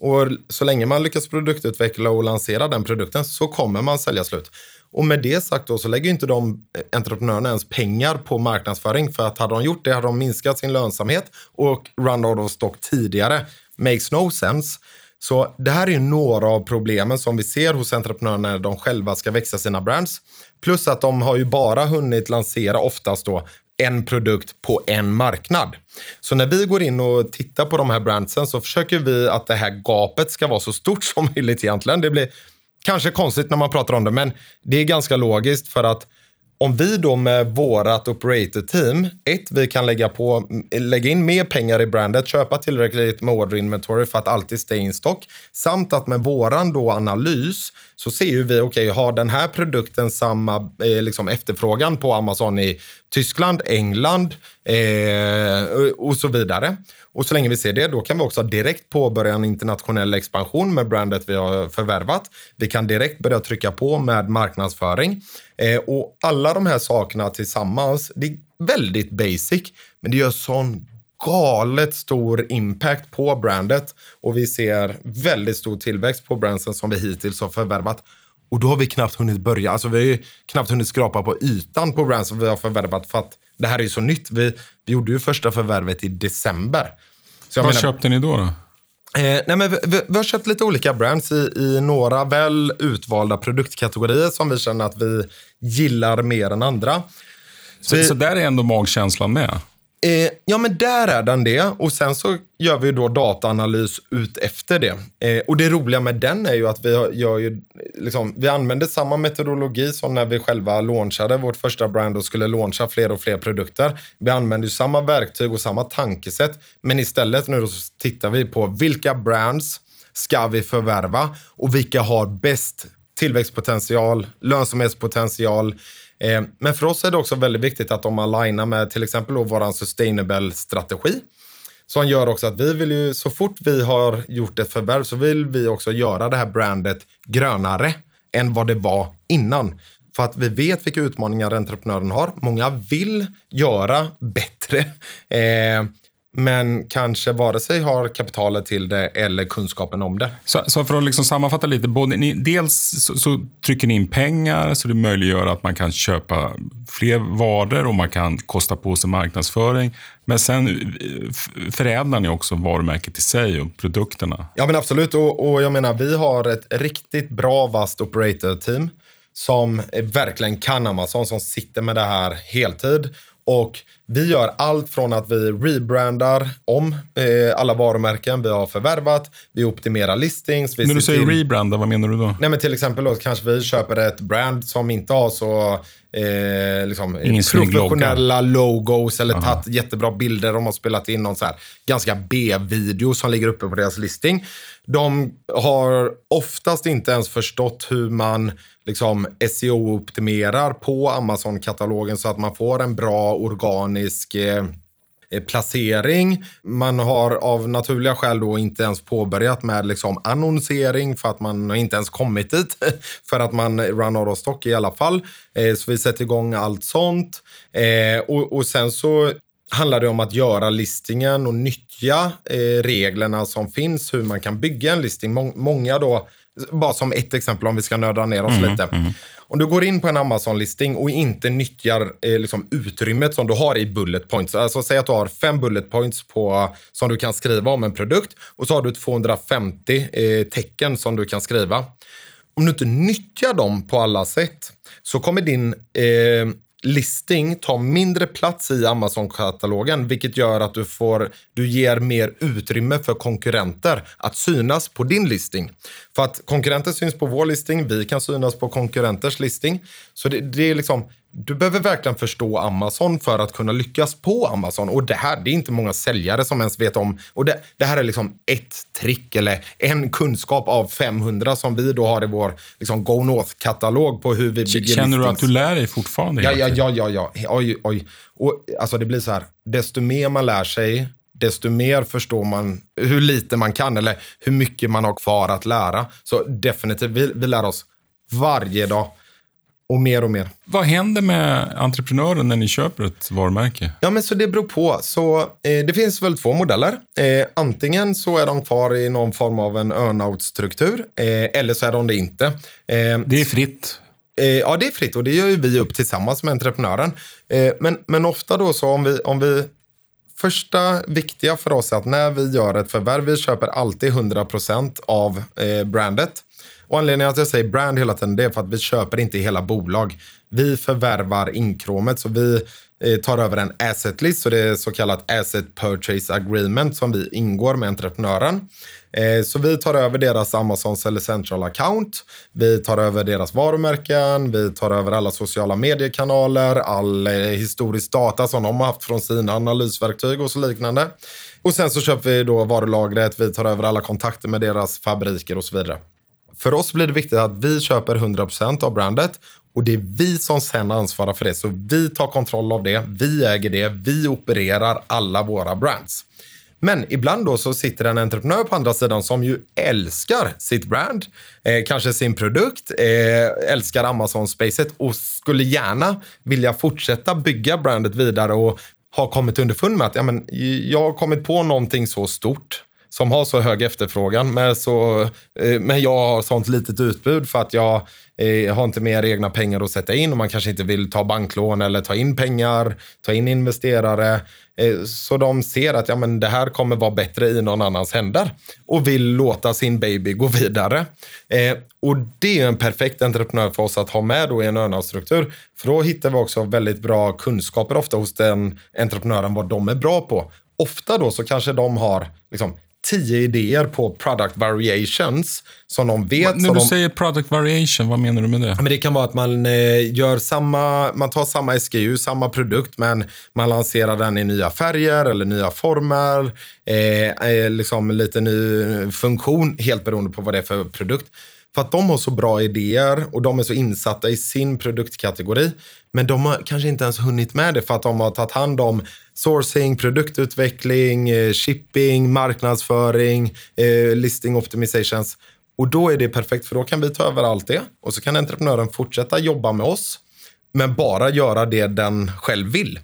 Och så länge man lyckas produktutveckla och lansera den produkten så kommer man sälja slut. Och med det sagt då så lägger inte de eh, entreprenörerna ens pengar på marknadsföring för att hade de gjort det hade de minskat sin lönsamhet och run out of stock tidigare. Makes no sense. Så det här är några av problemen som vi ser hos entreprenörerna när de själva ska växa sina brands. Plus att de har ju bara hunnit lansera oftast då en produkt på en marknad. Så när vi går in och tittar på de här brandsen så försöker vi att det här gapet ska vara så stort som möjligt egentligen. Det blir kanske konstigt när man pratar om det, men det är ganska logiskt för att om vi då med vårat operator team, ett, vi kan lägga, på, lägga in mer pengar i brandet, köpa tillräckligt med order inventory för att alltid stay in stock, samt att med våran då analys så ser ju vi, okej, okay, har den här produkten samma eh, liksom efterfrågan på Amazon i Tyskland, England eh, och så vidare. Och så länge vi ser det, då kan vi också direkt påbörja en internationell expansion med brandet vi har förvärvat. Vi kan direkt börja trycka på med marknadsföring. Eh, och alla de här sakerna tillsammans, det är väldigt basic, men det gör sån galet stor impact på brandet och vi ser väldigt stor tillväxt på brandsen som vi hittills har förvärvat. Och då har vi knappt hunnit börja. Alltså vi har ju knappt hunnit skrapa på ytan på brands som vi har förvärvat för att det här är ju så nytt. Vi, vi gjorde ju första förvärvet i december. Vad menar, köpte ni då? då? Eh, nej men vi, vi, vi, har köpt lite olika brands i, i några väl utvalda produktkategorier som vi känner att vi gillar mer än andra. Så, vi, så där är ändå magkänslan med? Eh, ja, men där är den det. Och sen så gör vi då dataanalys ut efter det. Eh, och det roliga med den är ju att vi, gör ju, liksom, vi använder samma metodologi som när vi själva launchade vårt första brand och skulle launcha fler och fler produkter. Vi använder ju samma verktyg och samma tankesätt. Men istället nu så tittar vi på vilka brands ska vi förvärva och vilka har bäst tillväxtpotential, lönsamhetspotential, Eh, men för oss är det också väldigt viktigt att de alignar med till exempel vår sustainable-strategi. Som gör också att vi vill ju, så fort vi har gjort ett förvärv så vill vi också göra det här brandet grönare än vad det var innan. För att vi vet vilka utmaningar entreprenören har. Många vill göra bättre. Eh, men kanske vare sig har kapitalet till det eller kunskapen om det. Så, så för att liksom sammanfatta lite, både ni, dels så, så, trycker ni in pengar så det möjliggör att man kan köpa fler varor och man kan kosta på sig marknadsföring. Men sen eh, förädlar ni också varumärket i sig och produkterna. Ja men absolut och, och jag menar vi har ett riktigt bra vast operator team som verkligen kan Amazon, som sitter med det här heltid. Och vi gör allt från att vi rebrandar om eh, alla varumärken vi har förvärvat. Vi optimerar listings. Vi När du säger till... rebranda, vad menar du då? Nej, men till exempel då kanske vi köper ett brand som inte har så eh, liksom, professionella logos eller tagit jättebra bilder. De har spelat in någon så här ganska B-video som ligger uppe på deras listing. De har oftast inte ens förstått hur man liksom SEO-optimerar på Amazon-katalogen så att man får en bra organisk eh, placering. Man har av naturliga skäl då inte ens påbörjat med liksom annonsering för att man inte ens kommit dit. för att man run out of stock i alla fall. Eh, så vi sätter igång allt sånt. Eh, och, och sen så handlar det om att göra listingen och nyttja eh, reglerna som finns, hur man kan bygga en listing. Må många då, bara som ett exempel om vi ska nörda ner oss Mm, lite. Om du går in på en Amazon-listing och inte nyttjar eh, liksom utrymmet som du har i bullet points. Alltså säg att du har fem bullet points på, som du kan skriva om en produkt och så har du 250 eh, tecken som du kan skriva. Om du inte nyttjar dem på alla sätt så kommer din eh, listing tar mindre plats i Amazon-katalogen, vilket gör att du, får, du ger mer utrymme för konkurrenter att synas på din listing. För att konkurrenter syns på vår listing, vi kan synas på konkurrenters listing. Så det, det är liksom, du behöver verkligen förstå Amazon för att kunna lyckas på Amazon. Och det här, det är inte många säljare som ens vet om. Och det, det här är liksom ett trick eller en kunskap av 500 som vi då har i vår liksom, Go North-katalog på hur vi bygger Känner du att listings. du lär dig fortfarande? Ja, ja, ja, ja, ja. Oj, oj. Och alltså det blir så här, desto mer man lär sig, desto mer förstår man hur lite man kan eller hur mycket man har kvar att lära. Så definitivt, vi, vi lär oss varje dag och mer och mer. Vad händer med entreprenören när ni köper ett varumärke? Ja, men så det beror på. Så eh, det finns väl två modeller. Eh, antingen så är de kvar i någon form av en earnout-struktur eh, eller så är de det inte. Eh, Det är fritt. Eh, ja, det är fritt och det gör ju vi upp tillsammans med entreprenören. Eh, men, men ofta då så om vi, om vi... Första viktiga för oss är att när vi gör ett förvärv, vi köper alltid 100% av eh, brandet. Och anledningen att jag säger brand hela tiden det är för att vi köper inte hela bolag. Vi förvärvar inkråmet så vi eh, tar över en asset list, så det är så kallat asset purchase agreement som vi ingår med entreprenören. Eh, så vi tar över deras Amazon Seller Central account. Vi tar över deras varumärken. Vi tar över alla sociala mediekanaler, all eh, historisk data som de har haft från sina analysverktyg och så liknande. Och sen så köper vi då varulagret. Vi tar över alla kontakter med deras fabriker och så vidare. För oss blir det viktigt att vi köper 100% av brandet och det är vi som sen ansvarar för det. Så vi tar kontroll av det, vi äger det, vi opererar alla våra brands. Men ibland då så sitter en entreprenör på andra sidan som ju älskar sitt brand, eh, kanske sin produkt, eh, älskar Amazon-spacet och skulle gärna vilja fortsätta bygga brandet vidare och har kommit underfund med att ja, men, jag har kommit på någonting så stort som har så hög efterfrågan, men, så, eh, men jag har sånt litet utbud för att jag eh, har inte mer egna pengar att sätta in och man kanske inte vill ta banklån eller ta in pengar, ta in investerare. Eh, så de ser att ja, men det här kommer vara bättre i någon annans händer och vill låta sin baby gå vidare. Eh, och det är en perfekt entreprenör för oss att ha med då i en earnout-struktur. För då hittar vi också väldigt bra kunskaper ofta hos den entreprenören vad de är bra på. Ofta då så kanske de har liksom, tio idéer på product variations som de vet. När som du de, säger product variation, vad menar du med det? men det kan vara att man eh, gör samma, man tar samma SKU, samma produkt, men man lanserar den i nya färger eller nya former. Eh, eh, liksom lite ny funktion, helt beroende på vad det är för produkt. För att de har så bra idéer och de är så insatta i sin produktkategori. Men de har kanske inte ens hunnit med det för att de har tagit hand om sourcing, produktutveckling, eh, shipping, marknadsföring, eh, listing optimizations. Och då är det perfekt för då kan vi ta över allt det och så kan entreprenören fortsätta jobba med oss men bara göra det den själv vill.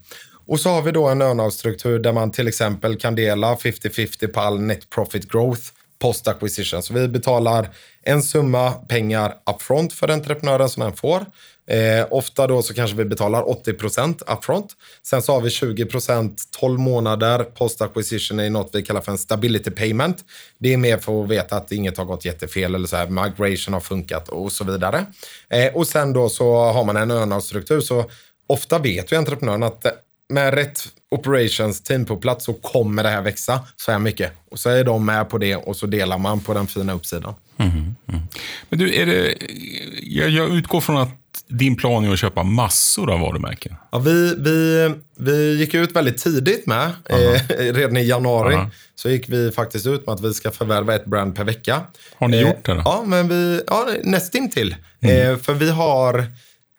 Och så har vi då en earnout-struktur där man till exempel kan dela 50-50 på all net profit growth post acquisition. Så vi betalar en summa pengar upfront för entreprenören som den får. Eh, ofta då så kanske vi betalar 80% upfront. Sen så har vi 20% 12 månader post acquisition i något vi kallar för en stability payment. Det är mer för att veta att inget har gått jättefel eller så här, migration har funkat och så vidare. Eh, och sen då så har man en earnout-struktur så ofta vet ju entreprenören att med rätt operations team på plats så kommer det här växa så här mycket. Och så är de med på det och så delar man på den fina uppsidan. Mm, mm. Men du, är det, jag, jag, utgår från att din plan är att köpa massor av varumärken. Ja, vi, vi, vi gick ut väldigt tidigt med. Eh, redan i januari Aha. så gick vi faktiskt ut med att vi ska förvärva ett brand per vecka. Har ni eh, gjort det? Då? Ja, men vi, ja, nästintill. Mm. Eh, för vi har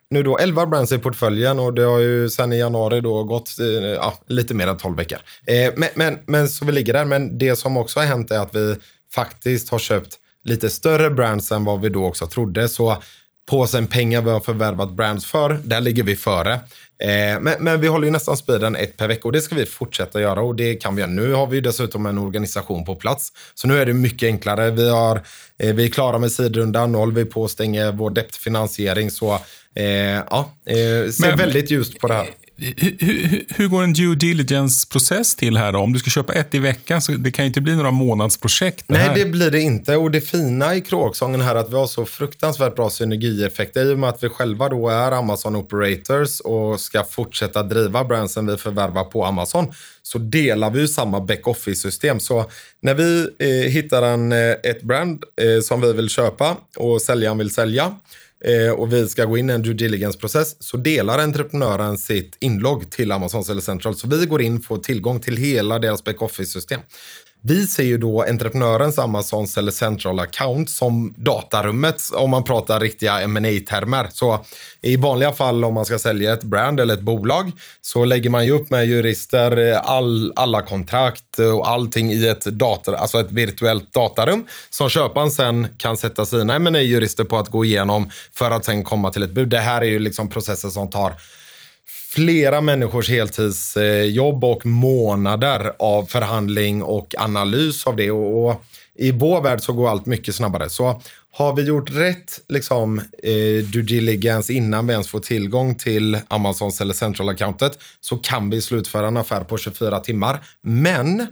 nu då 11 brands i portföljen och det har ju sen i januari då gått eh, ja, lite mer än 12 veckor. Eh, men, men, men så vi ligger där. Men det som också har hänt är att vi faktiskt har köpt lite större brands än vad vi då också trodde. Så påsen pengar vi har förvärvat brands för, där ligger vi före. Eh, men, men, vi håller ju nästan speeden ett per vecka och det ska vi fortsätta göra och det kan vi göra. Nu har vi dessutom en organisation på plats. Så nu är det mycket enklare. Vi, har, eh, vi är klara med sidrundan, nu håller vi på att stänga vår debtfinansiering. Så eh, ja, eh, ser men, väldigt ljust på det här. Hur, hur, går en due diligence-process till här då? Om du ska köpa ett i veckan, så det kan ju inte bli några månadsprojekt. Det Nej, här. det blir det inte. Och det fina i kråksången här är att vi har så fruktansvärt bra synergieffekter i och med att vi själva då är Amazon Operators och ska fortsätta driva brandsen vi förvärvar på Amazon så delar vi ju samma back-office-system. Så när vi eh, hittar en, eh, ett brand eh, som vi vill köpa och säljaren vill sälja eh, och vi ska gå in i en due diligence-process så delar entreprenören sitt inlogg till Amazon Seller Central. Så vi går in och får tillgång till hela deras back-office-system. Vi ser ju då entreprenörens Amazons eller Central account som datarummet om man pratar riktiga ma termer Så i vanliga fall om man ska sälja ett brand eller ett bolag så lägger man ju upp med jurister eh, all, alla kontrakt eh, och allting i ett dator, alltså ett virtuellt datarum som köparen sen kan sätta sina ma jurister på att gå igenom för att sen komma till ett bud. Det här är ju liksom processer som tar flera människors heltidsjobb och månader av förhandling och analys av det. Och, i vår värld så går allt mycket snabbare. Så har vi gjort rätt liksom, eh, due diligence innan vi ens får tillgång till Amazons eller central-accountet så kan vi slutföra en affär på 24 timmar. Men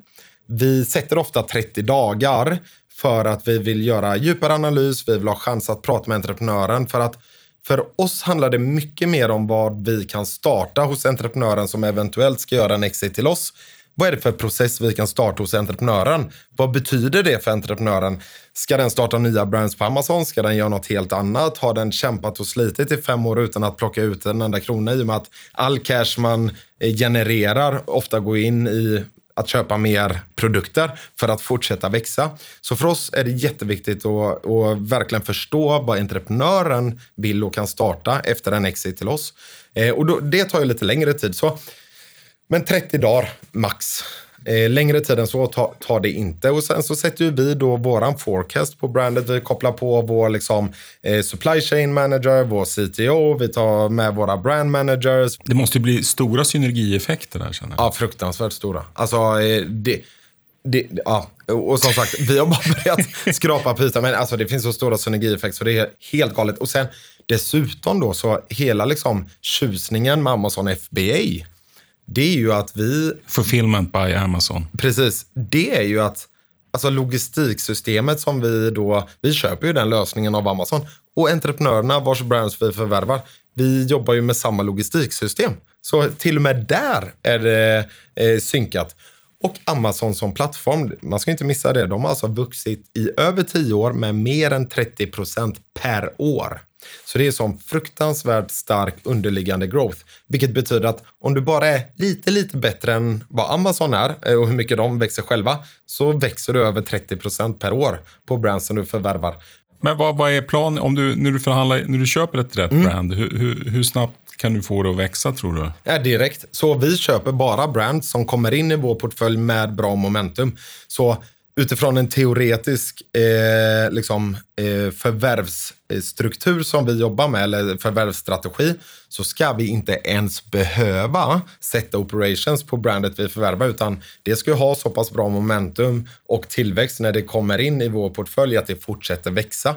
vi sätter ofta 30 dagar för att vi vill göra djupare analys, vi vill ha chans att prata med entreprenören för att för oss handlar det mycket mer om vad vi kan starta hos entreprenören som eventuellt ska göra en exit till oss. Vad är det för process vi kan starta hos entreprenören? Vad betyder det för entreprenören? Ska den starta nya brands på Amazon? Ska den göra något helt annat? Har den kämpat och slitit i fem år utan att plocka ut en enda krona i och med att all cash man eh, genererar ofta går in i att köpa mer produkter för att fortsätta växa. Så för oss är det jätteviktigt att, att verkligen förstå vad entreprenören vill och kan starta efter en exit till oss. Eh, och då, det tar ju lite längre tid. Så, men 30 dagar max Eh, längre tid än så tar, tar det inte. Och sen så sätter vi då våran forecast på brandet. Vi kopplar på vår liksom, eh, supply chain manager, vår CTO, vi tar med våra brand managers. Det måste ju bli stora synergieffekter där känner jag. Ja, fruktansvärt stora. Alltså, eh, det, det, ja, och som sagt, vi har bara börjat skrapa på ytan. Men alltså, det finns så stora synergieffekter så det är helt galet. Och sen dessutom då så hela liksom tjusningen med Amazon FBA det är ju att vi... Fulfillment by Amazon. Precis. Det är ju att alltså logistiksystemet som vi då... Vi köper ju den lösningen av Amazon. Och entreprenörerna vars brands vi förvärvar, vi jobbar ju med samma logistiksystem. Så till och med där är det eh, synkat. Och Amazon som plattform, man ska inte missa det, de har alltså vuxit i över tio år med mer än 30 procent per år. Så det är som fruktansvärt stark underliggande growth, vilket betyder att om du bara är lite, lite bättre än vad Amazon är eh, och hur mycket de växer själva, så växer du över 30 procent per år på brands som du förvärvar. Men vad, vad är planen om du, när, du förhandlar, när du köper ett rätt mm. brand? Hur, hur, hur, snabbt kan du få det att växa tror du? Ja, direkt. Så vi köper bara brands som kommer in i vår portfölj med bra momentum. Så utifrån en teoretisk eh, liksom, eh, Eh, struktur som vi jobbar med, eller förvärvsstrategi, så ska vi inte ens behöva sätta operations på brandet vi förvärvar, utan det ska ha så pass bra momentum och tillväxt när det kommer in i vår portfölj att det fortsätter växa.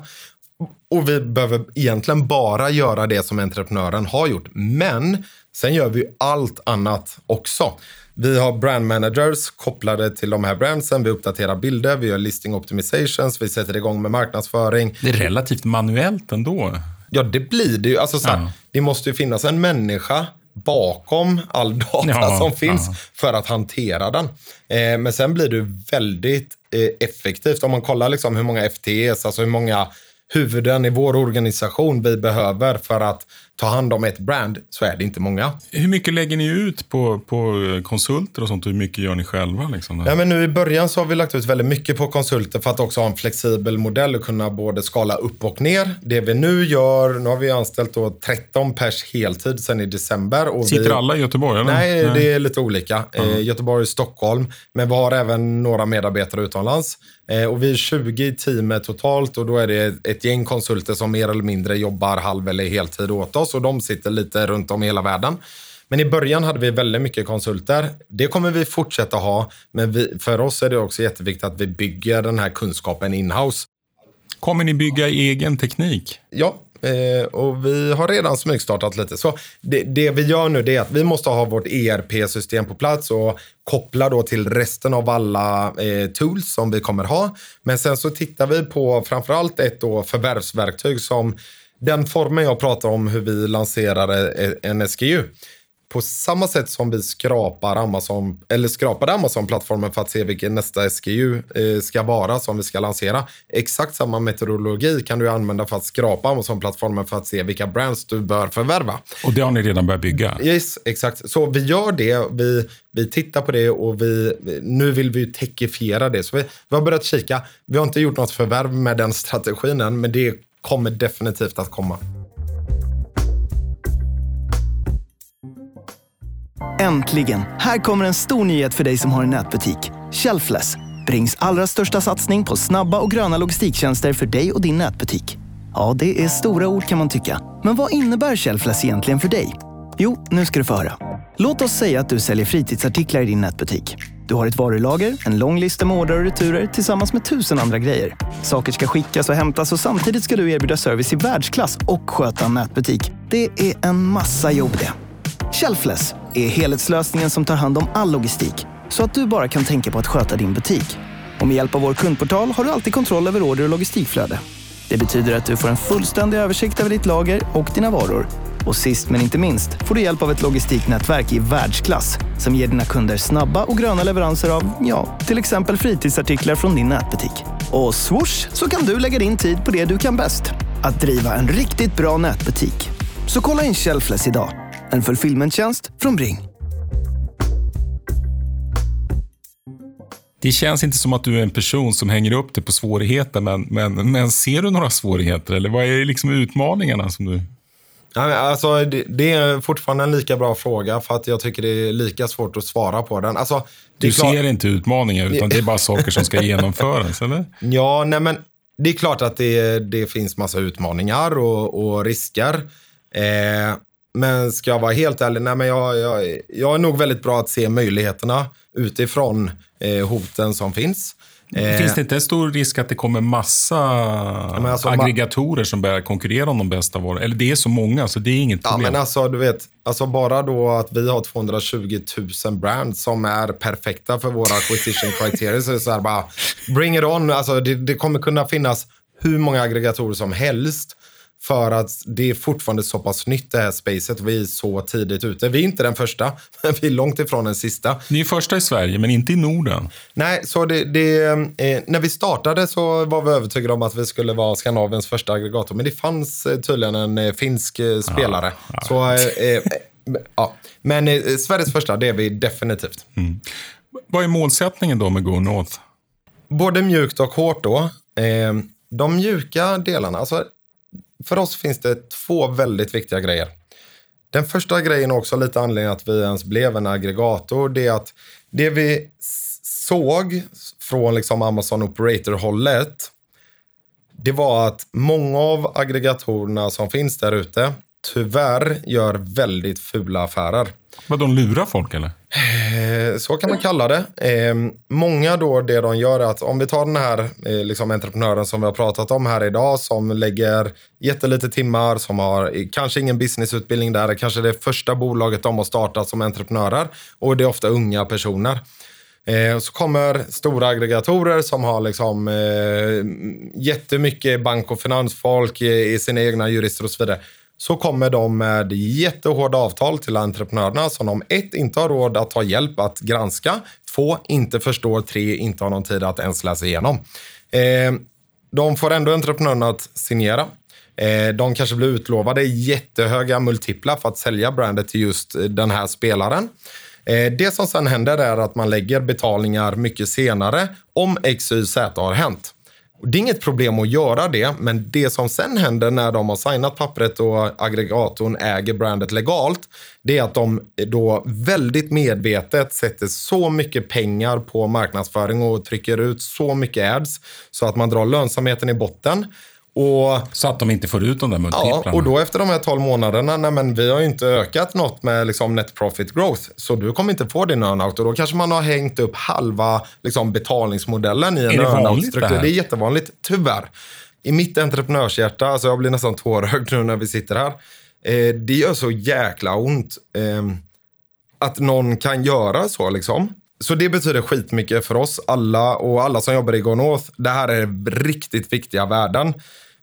Och vi behöver egentligen bara göra det som entreprenören har gjort. Men sen gör vi allt annat också. Vi har brand managers kopplade till de här brandsen. Vi uppdaterar bilder, vi gör listing optimizations, vi sätter igång med marknadsföring. Det är relativt manuellt ändå. Ja, det blir det ju. Alltså, så här, Ja. Det måste ju finnas en människa bakom all data Ja, som finns ja. för att hantera den. Eh, men sen blir det väldigt eh, effektivt. Om man kollar liksom hur många FTEs, alltså hur många huvuden i vår organisation vi behöver för att ta hand om ett brand, så är det inte många. Hur mycket lägger ni ut på, på konsulter och sånt? Hur mycket gör ni själva? Liksom? Ja, men nu I början så har vi lagt ut väldigt mycket på konsulter för att också ha en flexibel modell och kunna både skala upp och ner. Det vi nu gör, nu har vi anställt då 13 pers heltid sedan i december. Och Sitter vi... alla i Göteborg? Eller? Nej, det är lite olika. Eh, Göteborg och Stockholm. Men vi har även några medarbetare utomlands. Eh, och vi är 20 i teamet totalt och då är det ett gäng konsulter som mer eller mindre jobbar halv eller heltid åt oss och de sitter lite runt om i hela världen. Men i början hade vi väldigt mycket konsulter. Det kommer vi fortsätta ha, men vi, för oss är det också jätteviktigt att vi bygger den här kunskapen in-house. Kommer ni bygga egen teknik? Ja, eh, och vi har redan smygstartat lite. Så det, det vi gör nu är att vi måste ha vårt ERP-system på plats och koppla då till resten av alla eh, tools som vi kommer ha. Men sen så tittar vi på framförallt ett då förvärvsverktyg som den formen jag pratar om hur vi lanserar eh, en SKU. På samma sätt som vi skrapar Amazon, eller skrapade Amazon-plattformen för att se vilken nästa SKU eh, ska vara som vi ska lansera. Exakt samma metodologi kan du använda för att skrapa Amazon-plattformen för att se vilka brands du bör förvärva. Och det har ni redan börjat bygga? Yes, exakt. Så vi gör det, vi, vi tittar på det och vi, nu vill vi techifiera det. Så vi, vi har börjat kika. Vi har inte gjort något förvärv med den strategin än, men det kommer definitivt att komma. Äntligen! Här kommer en stor nyhet för dig som har en nätbutik. Shelfless, Brings allra största satsning på snabba och gröna logistiktjänster för dig och din nätbutik. Ja, det är stora ord kan man tycka. Men vad innebär Shelfless egentligen för dig? Jo, nu ska du få höra. Låt oss säga att du säljer fritidsartiklar i din nätbutik. Du har ett varulager, en lång lista med ordrar och returer tillsammans med tusen andra grejer. Saker ska skickas och hämtas och samtidigt ska du erbjuda service i världsklass och sköta en nätbutik. Det är en massa jobb det. Shelfless är helhetslösningen som tar hand om all logistik så att du bara kan tänka på att sköta din butik. Och med hjälp av vår kundportal har du alltid kontroll över order och logistikflöde. Det betyder att du får en fullständig översikt över ditt lager och dina varor. Och sist men inte minst får du hjälp av ett logistiknätverk i världsklass som ger dina kunder snabba och gröna leveranser av, ja, till exempel fritidsartiklar från din nätbutik. Och swoosh så kan du lägga din tid på det du kan bäst. Att driva en riktigt bra nätbutik. Så kolla in Shelfless idag. En fulfillmenttjänst från Bring. Det känns inte som att du är en person som hänger upp dig på svårigheter, men, men, men ser du några svårigheter? Eller vad är liksom utmaningarna som du... Alltså, det, är fortfarande en lika bra fråga för att jag tycker det är lika svårt att svara på den. Alltså, Du klart- ser inte utmaningar, utan det är bara saker som ska genomföras, eller? Ja, nej men det är klart att det, det finns massa utmaningar och, och risker. Eh, men ska jag vara helt ärlig, nej men jag, jag, jag är nog väldigt bra att se möjligheterna utifrån eh, hoten som finns. Eh, Finns det inte en stor risk att det kommer massa men alltså, aggregatorer som börjar konkurrera om de bästa varorna? Eller det är så många, så det är inget Ja, problem. men alltså du vet, alltså bara då att vi har 220 000 brands som är perfekta för våra acquisition criteria. så är det så här bara, bring it on. Alltså det, det kommer kunna finnas hur många aggregatorer som helst. För att det är fortfarande så pass nytt det här spacet. Vi är så tidigt ute. Vi är inte den första, men vi är långt ifrån den sista. Ni är första i Sverige, men inte i Norden. Nej, så det, det, eh, när vi startade så var vi övertygade om att vi skulle vara Skandinaviens första aggregator. Men det fanns eh, tydligen en eh, finsk eh, spelare. Så, eh, eh, ja. Men Sveriges första, det är vi definitivt. Vad är målsättningen då med Go North? Både mjukt och hårt då. De mjuka delarna, alltså för oss finns det två väldigt viktiga grejer. Den första grejen och också lite anledningen att vi ens blev en aggregator, det är att det vi såg från liksom Amazon Operator-hållet, det var att många av aggregatorerna som finns där ute tyvärr gör väldigt fula affärer. Vad de lurar folk eller? Eh, så kan man kalla det. Ehm, många då, det de gör är att om vi tar den här eh, liksom entreprenören som vi har pratat om här idag, som lägger jättelite timmar, som har eh, kanske ingen businessutbildning där, kanske det första bolaget de har startat som entreprenörer och det är ofta unga personer. Ehm, så kommer stora aggregatorer som har liksom, eh, jättemycket bank och finansfolk i sina egna jurister och så vidare så kommer de med jättehårda avtal till entreprenörerna som de ett, inte har råd att ta hjälp att granska, två, inte förstår, tre, inte har någon tid att ens läsa igenom. Eh, de får ändå entreprenörerna att signera. Eh, de kanske blir utlovade jättehöga multiplar för att sälja brandet till just eh, den här spelaren. Det som sen händer är att man lägger betalningar mycket senare om XYZ har hänt. Det är inget problem att göra det, men det som sen händer när de har signat pappret och aggregatorn äger brandet legalt, det är att de då väldigt medvetet sätter så mycket pengar på marknadsföring och trycker ut så mycket ads så att man drar lönsamheten i botten. Och, så att de inte får ut de där multiplarna. Ja, och då efter de här 12 månaderna, nej men vi har ju inte ökat något med liksom net profit growth. Så du kommer inte få din earnout. Och då kanske man har hängt upp halva liksom, betalningsmodellen i en earnout-struktur. Det, det är jättevanligt, tyvärr. I mitt entreprenörshjärta, alltså jag blir nästan tårögd nu när vi sitter här. Eh, det gör så jäkla ont eh, att någon kan göra så liksom. Så det betyder skitmycket för oss alla och alla som jobbar i Go North. Det här är riktigt viktiga värden.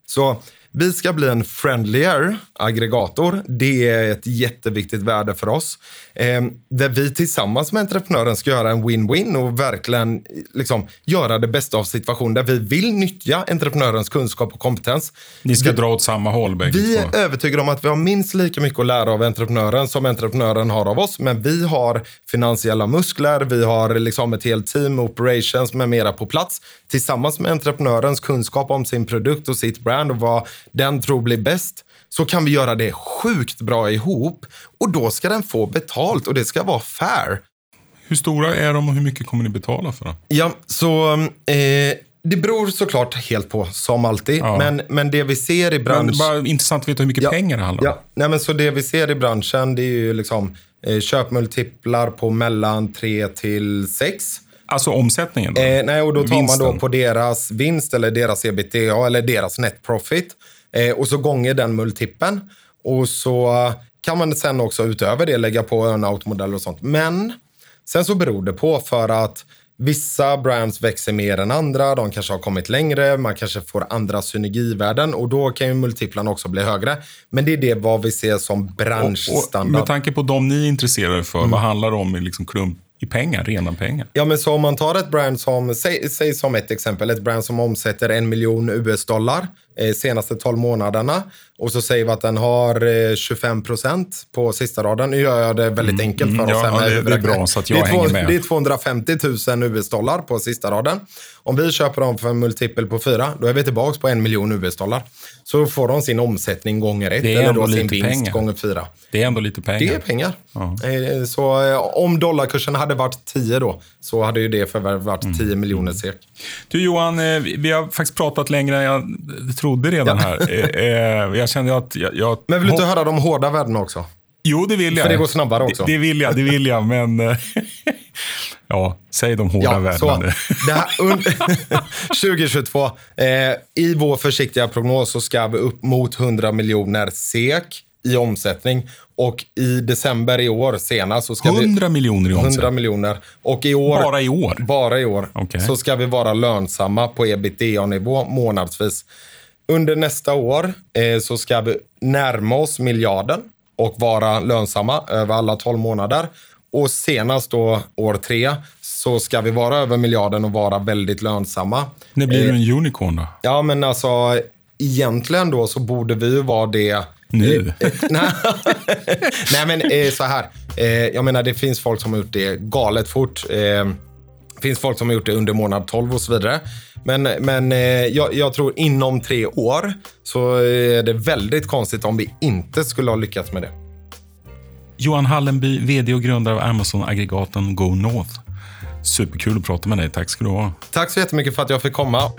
Så vi ska bli en friendlier aggregator. Det är ett jätteviktigt värde för oss. Eh, där vi tillsammans med entreprenören ska göra en win-win och verkligen liksom, göra det bästa av situationen. Där vi vill nyttja entreprenörens kunskap och kompetens. Ni ska vi, dra åt samma håll bägge Vi är övertygade om att vi har minst lika mycket att lära av entreprenören som entreprenören har av oss. Men vi har finansiella muskler, vi har liksom ett helt team, operations med mera på plats. Tillsammans med entreprenörens kunskap om sin produkt och sitt brand och vad den tror blir bäst så kan vi göra det sjukt bra ihop och då ska den få betalt och det ska vara fair. Hur stora är de och hur mycket kommer ni betala för dem? Ja, så eh, det beror såklart helt på, som alltid. Ja. Men, men det vi ser i branschen... Bara intressant att veta hur mycket ja, pengar det handlar om. Ja. Nej, men så det vi ser i branschen det är ju liksom eh, köpmultiplar på mellan 3 till 6. Alltså omsättningen? Då? Eh, nej, och då tar Vinsten. man då på deras vinst eller deras ebitda eller deras net profit. Eh, och så gånger den multipeln. Och så kan man sen också utöver det lägga på earnout-modeller och sånt. Men sen så beror det på för att Vissa brands växer mer än andra, de kanske har kommit längre, man kanske får andra synergivärden och då kan ju multiplarna också bli högre. Men det är det vad vi ser som branschstandard. Och, och med tanke på de ni är intresserade för, mm. vad handlar det om i liksom klump i pengar, rena pengar. Ja, men så om man tar ett brand som, säg, säg som ett exempel, ett brand som omsätter en miljon US-dollar senaste 12 månaderna och så säger vi att den har eh, 25 procent på sista raden. Nu gör jag det väldigt mm, enkelt för mm, oss. Ja, det, det, är bra så att jag det hänger med. Det är 250 000 US-dollar på sista raden. Om vi köper dem för en multipel på fyra, då är vi tillbaka på en miljon US-dollar. Så får de sin omsättning gånger ett, eller då sin vinst pengar. gånger fyra. Det är ändå lite pengar. Det är pengar. Ja. Eh, så eh, om dollarkursen hade varit 10 då, så hade ju det förvärvet varit 10 mm. miljoner SEK. Du Johan, eh, vi har faktiskt pratat längre än jag trodde redan ja. här. Jag kände att jag, jag... Men vill du inte höra de hårda värdena också? Jo, det vill jag. För det går snabbare också. Det, det vill jag, det vill jag, men... ja, säg de hårda ja, värdena. 2022, eh, i vår försiktiga prognos så ska vi upp mot 100 miljoner SEK i omsättning. Och i december i år senast så ska 100 vi... miljoner i omsättning? 100 miljoner. Och i år... Bara i år? Bara i år. Okay. Så ska vi vara lönsamma på ebitda-nivå månadsvis. Under nästa år eh, så ska vi närma oss miljarden och vara lönsamma över alla 12 månader. Och senast då år tre så ska vi vara över miljarden och vara väldigt lönsamma. När blir du en eh, unicorn då? Ja, men alltså egentligen då så borde vi ju vara det nu? Eh, eh, nej, men så här. Jag menar, det finns folk som har gjort det galet fort. Det finns folk som har gjort det under månad 12 och så vidare. Men, men jag, jag, tror inom tre år så är det väldigt konstigt om vi inte skulle ha lyckats med det. Johan Hallenby, vd och grundare av Amazon-aggregaten Go North. Superkul att prata med dig. Tack ska du ha. Tack så jättemycket för att jag fick komma.